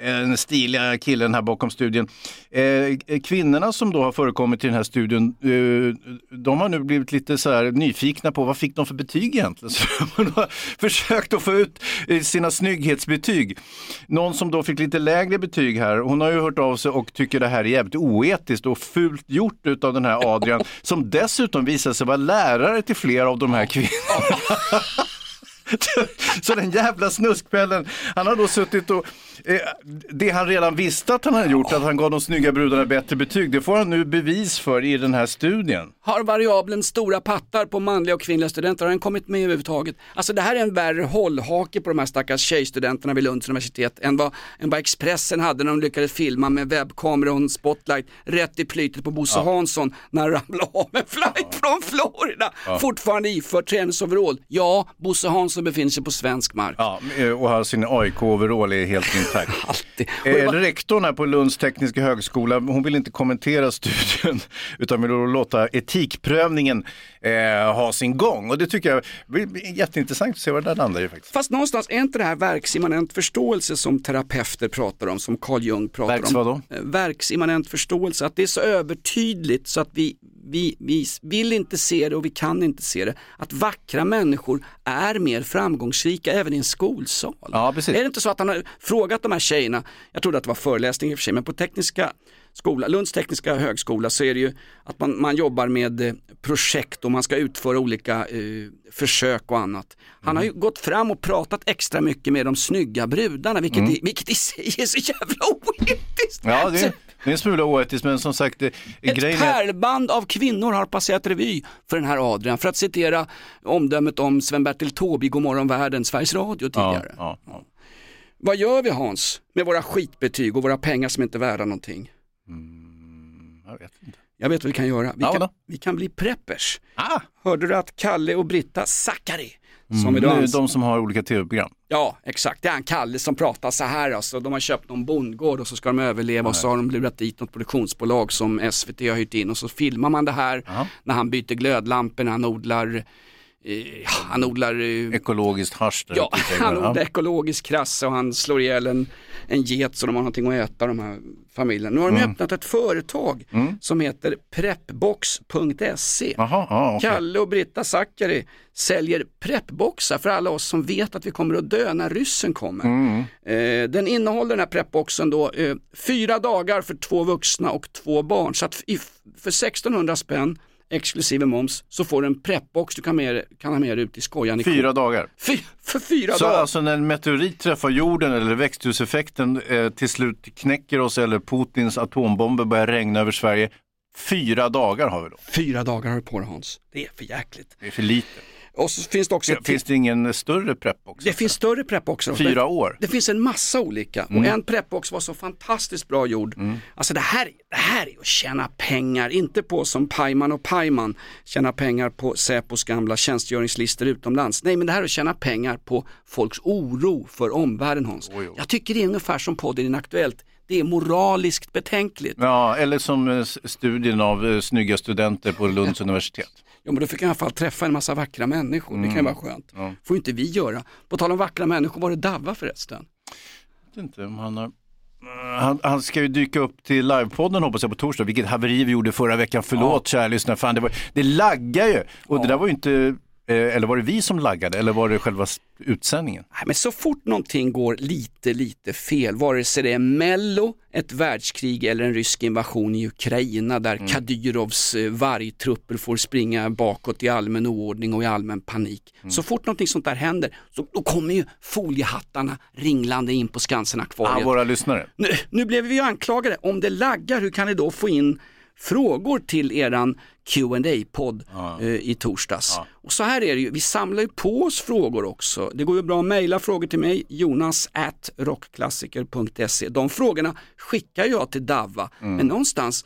Speaker 3: den stiliga killen här bakom studien. Eh, kvinnorna som då har förekommit i den här studien, eh, de har nu blivit lite så här nyfikna på vad fick de för betyg egentligen? [laughs] Så de har försökt att få ut eh, sina snygghetsbetyg. Någon som då fick lite lägre betyg här, hon har ju hört av sig och tycker det här är jävligt oetiskt och fult gjort utav den här Adrian, [laughs] som dessutom visar sig vara lärare till flera av de här kvinnorna. [laughs] Så den jävla snuskpellen, han har då suttit och, eh, det han redan visste att han hade gjort, att han gav de snygga brudarna bättre betyg, det får han nu bevis för i den här studien.
Speaker 2: Har variabeln stora pattar på manliga och kvinnliga studenter, har den kommit med överhuvudtaget? Alltså det här är en värre hållhake på de här stackars tjejstudenterna vid Lunds universitet än vad, än vad Expressen hade när de lyckades filma med webbkamera och en spotlight rätt i plytet på Bosse Hansson när han ramlade av en flight från Florida. Fortfarande iförd träningsoverall. Ja, Bosse Hansson befinner sig på svensk mark.
Speaker 3: Ja, eh, och har sin AIK-overall är helt intakt. [laughs]
Speaker 2: Alltid.
Speaker 3: Eh, rektorn här på Lunds tekniska högskola, hon vill inte kommentera studien [laughs] utan vill låta etikprövningen eh, ha sin gång. Och det tycker jag blir blir jätteintressant att se vad det där landar i faktiskt.
Speaker 2: Fast någonstans är inte det här verksimmanent förståelse som terapeuter pratar om, som Carl Jung pratar
Speaker 3: Verks
Speaker 2: om.
Speaker 3: vadå?
Speaker 2: Eh, Verksimmanent förståelse, att det är så övertydligt så att vi, vi, vi vill inte se det och vi kan inte se det. Att vackra människor är mer framgångsrika även i en skolsal.
Speaker 3: Ja, precis.
Speaker 2: Är det inte så att han har frågat de här tjejerna, jag trodde att det var föreläsning i och för sig, men på tekniska skola, Lunds tekniska högskola så är det ju att man, man jobbar med eh, projekt och man ska utföra olika eh, försök och annat. Han har ju gått fram och pratat extra mycket med de snygga brudarna, vilket, i, vilket i sig är så jävla [laughs] oetiskt.
Speaker 3: Ja, det är, det är en smula oetiskt men som sagt, det,
Speaker 2: Ett
Speaker 3: grejen är...
Speaker 2: pärlband av kvinnor har passerat revy för den här Adrian, för att citera omdömet om Sven-Bertil Taube i Godmorgon världen, Sveriges Radio
Speaker 3: Ja,
Speaker 2: tidigare.
Speaker 3: ja, ja.
Speaker 2: Vad gör vi Hans med våra skitbetyg och våra pengar som inte är värda någonting?
Speaker 3: Jag vet inte.
Speaker 2: Jag vet vad vi kan göra. Vi,
Speaker 3: Ja,
Speaker 2: kan, vi kan bli preppers.
Speaker 3: Ah,
Speaker 2: Hörde du att Kalle och Britta Zackari, som
Speaker 3: mm,
Speaker 2: idag
Speaker 3: nu de som har olika tv-program.
Speaker 2: Ja, exakt. Det är han Kalle som pratar så här alltså. De har köpt någon bondgård och så ska de överleva och så har de lurat dit något produktionsbolag som SVT har hyrt in och så filmar man det här när han byter glödlampor, när han odlar, eh, han odlar eh,
Speaker 3: Ekologiskt hasch.
Speaker 2: Ja, han odlar ekologisk krasse och han slår ihjäl en, en get så de har någonting att äta de här familjerna. Nu har de
Speaker 3: Mm.
Speaker 2: öppnat ett företag som heter preppbox.se.
Speaker 3: Jaha, ja, okej.
Speaker 2: Kalle och Britta Zackari säljer preppboxar för alla oss som vet att vi kommer att dö när ryssen kommer.
Speaker 3: Mm.
Speaker 2: Eh, den innehåller den här preppboxen då eh, fyra dagar för två vuxna och två barn. Så att i, för 1600 spänn exklusive moms så får du en preppbox du kan, med, kan ha med dig ut i skojan. i
Speaker 3: Fyra dagar.
Speaker 2: Fy, för fyra
Speaker 3: Så
Speaker 2: dagar.
Speaker 3: alltså när en meteorit träffar jorden eller växthuseffekten eh, till slut knäcker oss eller Putins atombomber börjar regna över Sverige, fyra dagar har vi då.
Speaker 2: Fyra dagar har du på dig Hans. Det är för jäkligt.
Speaker 3: Det är för lite.
Speaker 2: Och så finns det också
Speaker 3: Ja, Finns det ingen större preppbox?
Speaker 2: Det finns större preppboxar.
Speaker 3: Fyra år?
Speaker 2: Det finns en massa olika och en preppbox var så fantastiskt bra gjord. Alltså det här, det här är att tjäna pengar, inte på som Pajman och Pajman tjäna pengar på Säpos gamla tjänstgöringslistor utomlands. Nej men det här är att tjäna pengar på folks oro för omvärlden Hans. Jag tycker det är ungefär som podden Inaktuellt. Det är moraliskt betänkligt.
Speaker 3: Ja, eller som eh, studien av eh, snygga studenter på Lunds [laughs] universitet.
Speaker 2: Ja men då fick jag i alla fall träffa en massa vackra människor, det kan ju vara skönt. får inte vi göra. På tal om vackra människor, var det Davva förresten?
Speaker 3: Jag vet inte om han har... han, han ska ju dyka upp till livepodden hoppas jag på torsdag. Vilket haveri vi gjorde förra veckan. Förlåt kära lyssnare. Fan, det, var, det laggar ju. Och det där var ju inte, eller var det vi som laggade? Eller var det själva utsändningen?
Speaker 2: Nej, men så fort någonting går lite, lite fel, vare sig det är Mello, ett världskrig eller en rysk invasion i Ukraina där
Speaker 3: Mm.
Speaker 2: Kadyrovs eh, vargtrupper får springa bakåt i allmän oordning och i allmän panik.
Speaker 3: Mm.
Speaker 2: Så fort någonting sånt där händer, så, då kommer ju foliehattarna ringlande in på Skansen-akvariet.
Speaker 3: Ja, våra lyssnare.
Speaker 2: Nu, nu blev vi ju anklagade, om det laggar, hur kan ni då få in frågor till eran qa podd eh, i torsdags? Och så här är det ju, vi samlar ju på oss frågor också. Det går ju bra att mejla frågor till mig, jonas at rockklassiker.se. De frågorna skickar jag till Davva, men någonstans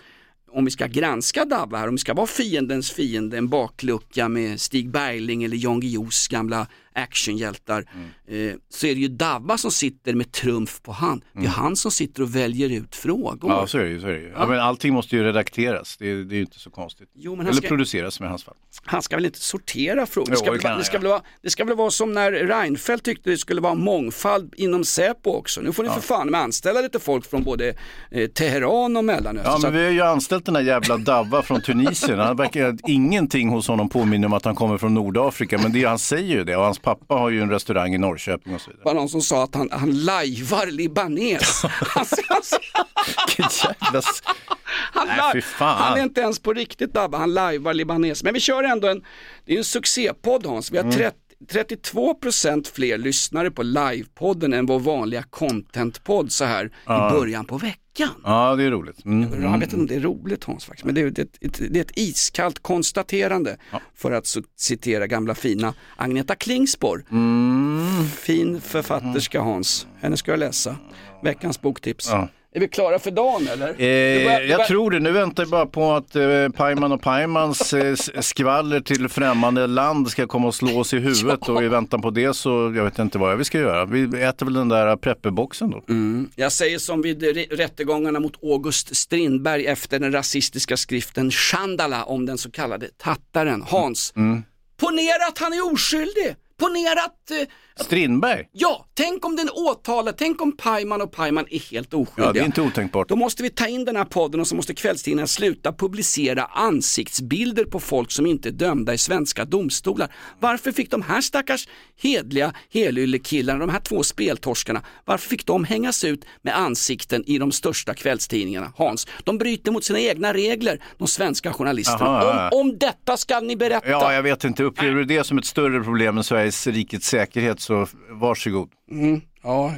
Speaker 2: om vi ska granska Davva här, om vi ska vara fiendens fiende, en baklucka med Stig Bergling eller Jan Guillous gamla actionhjältar, eh, så är det ju Davva som sitter med trumf på hand. Det är han som sitter och väljer ut frågor.
Speaker 3: Ja, så är det ju. Så är det ju. Ja, men allting måste ju redakteras. Det, är- det är ju inte så konstigt.
Speaker 2: Jo, men
Speaker 3: Eller
Speaker 2: ska-
Speaker 3: produceras som i hans fall.
Speaker 2: Han ska väl inte sortera frågor?
Speaker 3: Jo,
Speaker 2: Det ska,
Speaker 3: det
Speaker 2: det, ska väl vara, det ska väl vara som när Reinfeldt tyckte det skulle vara mångfald inom Säpo också. Nu får ni för fan med anställa lite folk från både eh, Teheran och Mellanöstern.
Speaker 3: Ja, men vi har ju anställt den där jävla Davva från Tunisien. Han verkar, ingenting hos honom påminner om att han kommer från Nordafrika, men det, han säger ju det. Och hans pappa har ju en restaurang i Norrköping och så vidare.
Speaker 2: var någon som sa att han, han lajvar libanes. [laughs] alltså, alltså, han,
Speaker 3: Nej,
Speaker 2: han är inte ens på riktigt Dabba, han lajvar libanes. Men vi kör ändå en, det är en succépodd Hans. Vi har
Speaker 3: Mm.
Speaker 2: 30, 32% fler lyssnare på livepodden än vår vanliga contentpodd så här i början på veckan.
Speaker 3: Ja, det är roligt. Mm.
Speaker 2: Jag vet inte om det är roligt Hans faktiskt, men det är, det det är ett iskallt konstaterande för att citera gamla fina Agneta Klingspor.
Speaker 3: Mm.
Speaker 2: Fin författerska Hans, henne ska jag läsa. Veckans boktips.
Speaker 3: Ja.
Speaker 2: Är vi klara för dagen eller?
Speaker 3: Eh,
Speaker 2: Det börjar- det
Speaker 3: jag tror det. Nu väntar jag bara på att eh, Pajman och Pajmans eh, skvaller till främmande land ska komma och slå oss i huvudet [laughs] och i väntan på det så jag vet inte vad vi ska göra. Vi äter väl den där prepperboxen då.
Speaker 2: Mm. Jag säger som vid rättegångarna mot August Strindberg efter den rasistiska skriften Chandala om den så kallade tattaren Hans.
Speaker 3: Mm.
Speaker 2: Ponera att han är oskyldig! Ponera att eh,
Speaker 3: Strindberg?
Speaker 2: Ja, tänk om den åtalade, tänk om Pajman och Pajman är helt oskyldiga.
Speaker 3: Ja, det är inte otänkbart.
Speaker 2: Då måste vi ta in den här podden och så måste kvällstidningarna sluta publicera ansiktsbilder på folk som inte är dömda i svenska domstolar. Varför fick de här stackars hedliga helyllekillarna, de här två speltorskarna, varför fick de hängas ut med ansikten i de största kvällstidningarna? Hans, de bryter mot sina egna regler, de svenska journalisterna.
Speaker 3: Aha.
Speaker 2: Om, om detta ska ni berätta.
Speaker 3: Ja, jag vet inte. Upplever du det som ett större problem än Sveriges rikets säkerhet så varsågod.
Speaker 2: Mm, ja,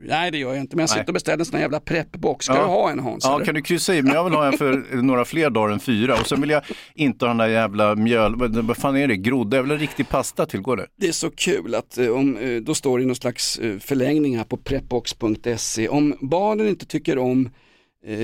Speaker 2: nej det gör jag inte, men jag sitter och beställer en sån här jävla preppbox. Ska
Speaker 3: Ja.
Speaker 2: du ha en Hans?
Speaker 3: Ja,
Speaker 2: eller?
Speaker 3: kan du kryssa i? Men jag vill ha en för några fler dagar än fyra. Och sen vill jag inte ha den där jävla mjöl... Vad fan är det? Groda? Jag vill ha riktig pasta till. Går det?
Speaker 2: Det är så kul att eh, om, eh, då står det någon slags eh, förlängning här på prepbox.se. Om barnen inte tycker om eh,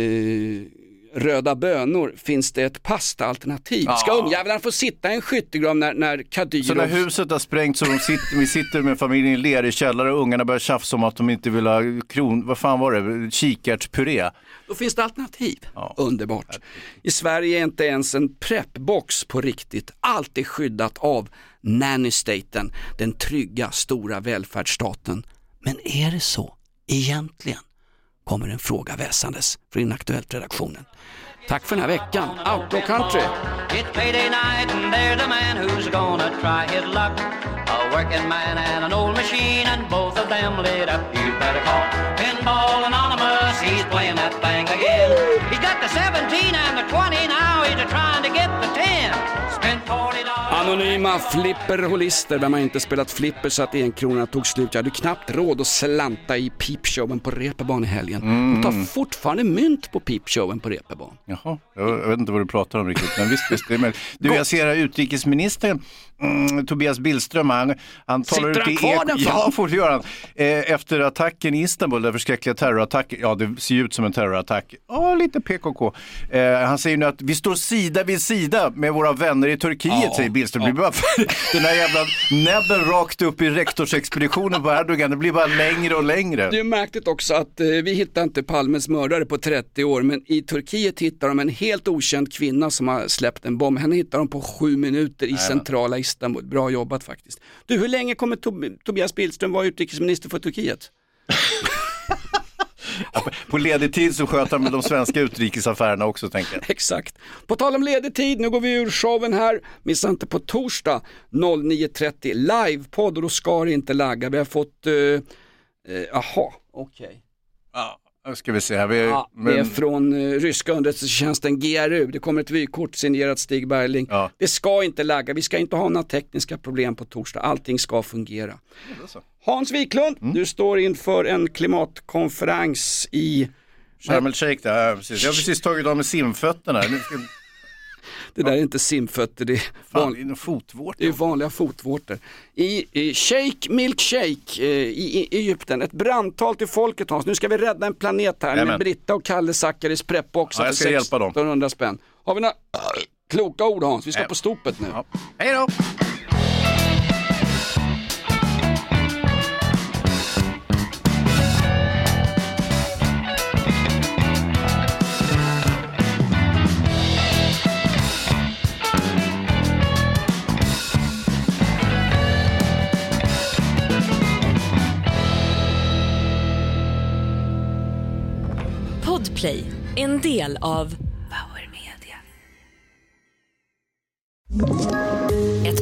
Speaker 2: röda bönor finns det ett pastaalternativ. Ska ungjävlarna få sitta i en skyttegrav när, när
Speaker 3: Så
Speaker 2: Kadyrov...
Speaker 3: när huset har sprängts så de sitter, vi sitter med familjen i ler i källare och ungarna börjar tjafsa om att de inte vill ha kron... Vad fan var det? Kikärtspuré.
Speaker 2: Då finns det alternativ. Underbart. I Sverige är inte ens en preppbox på riktigt. Allt är skyddat av nannystaten, den trygga stora välfärdsstaten. Men är det så egentligen? Kommer en fråga väsandes från Inaktuellt-redaktionen. Tack för den här veckan. Outlaw Country!
Speaker 10: It's payday night and there's a man who's gonna try his luck. A working man and an old machine and both of them lit up. You better call Pinball Anonymous. He's playing that thing
Speaker 2: Anonyma flipperholister, vem har inte spelat flipper så att enkronorna tog slut? Jag hade knappt råd att slanta i peepshowen på Reeperbahn i helgen. De tar fortfarande mynt på peepshowen på Reeperbahn.
Speaker 3: Jaha, jag, jag vet inte vad du pratar om riktigt, men visst, visst det är med. Du, jag ser här utrikesministern, mm, Tobias Billström, han, han talar
Speaker 2: Sitter
Speaker 3: ut
Speaker 2: han kvar den? [laughs]
Speaker 3: Ja, får göra. Eh, efter attacken i Istanbul, den förskräckliga terrorattacken, ja det ser ut som en terrorattack, ja lite PKK. Eh, han säger nu att vi står sida vid sida med våra vänner i Turkiet,
Speaker 2: Ja,
Speaker 3: säger Billström. Det bara, [laughs] den här jävla näbben rakt upp i rektorsexpeditionen på Erdogan, det blir bara längre och längre.
Speaker 2: Det är märkligt också att eh, vi hittar inte Palmes mördare på 30 år men i Turkiet hittar de en helt okänd kvinna som har släppt en bomb. Henne hittar de på sju minuter i centrala Istanbul. Bra jobbat faktiskt. Du, hur länge kommer Tob- Tobias Billström vara utrikesminister för Turkiet? [laughs]
Speaker 3: På ledig tid så sköter han de svenska utrikesaffärerna också tänker jag.
Speaker 2: Exakt. På tal om ledig tid, nu går vi ur showen här. Missa inte på torsdag 09.30 livepodd och då ska det inte lagga. Vi har fått, eh, eh, jaha, okej.
Speaker 3: Ja, nu ska vi se här. Vi,
Speaker 2: Ja, det är
Speaker 3: men,
Speaker 2: från eh, ryska underrättelsetjänsten GRU. Det kommer ett vykort signerat Stig Bergling.
Speaker 3: Ja.
Speaker 2: Det ska inte lagga, vi ska inte ha några tekniska problem på torsdag. Allting ska fungera. Hans Wiklund,
Speaker 3: Mm.
Speaker 2: du står inför en klimatkonferens i
Speaker 3: Sharm el Sheikh där, ja, precis. Jag har precis tagit av mig simfötterna.
Speaker 2: Det där är inte simfötter, det är,
Speaker 3: fan,
Speaker 2: van,
Speaker 3: det är
Speaker 2: det är vanliga fotvårtor. I, i Shake Milkshake eh, i, i Egypten, ett brandtal till folket Hans. Nu ska vi rädda en planet här med
Speaker 3: Jajamän.
Speaker 2: Britta och Kalle Zackaris preppbox
Speaker 3: Ja, jag ska
Speaker 2: för
Speaker 3: hjälpa dem.
Speaker 2: 1600 spänn. Har vi några kloka ord Hans? Vi ska
Speaker 3: Ja.
Speaker 2: på stopet nu.
Speaker 3: Ja. Hej då!
Speaker 7: Podplay, en del av Power Media. Ett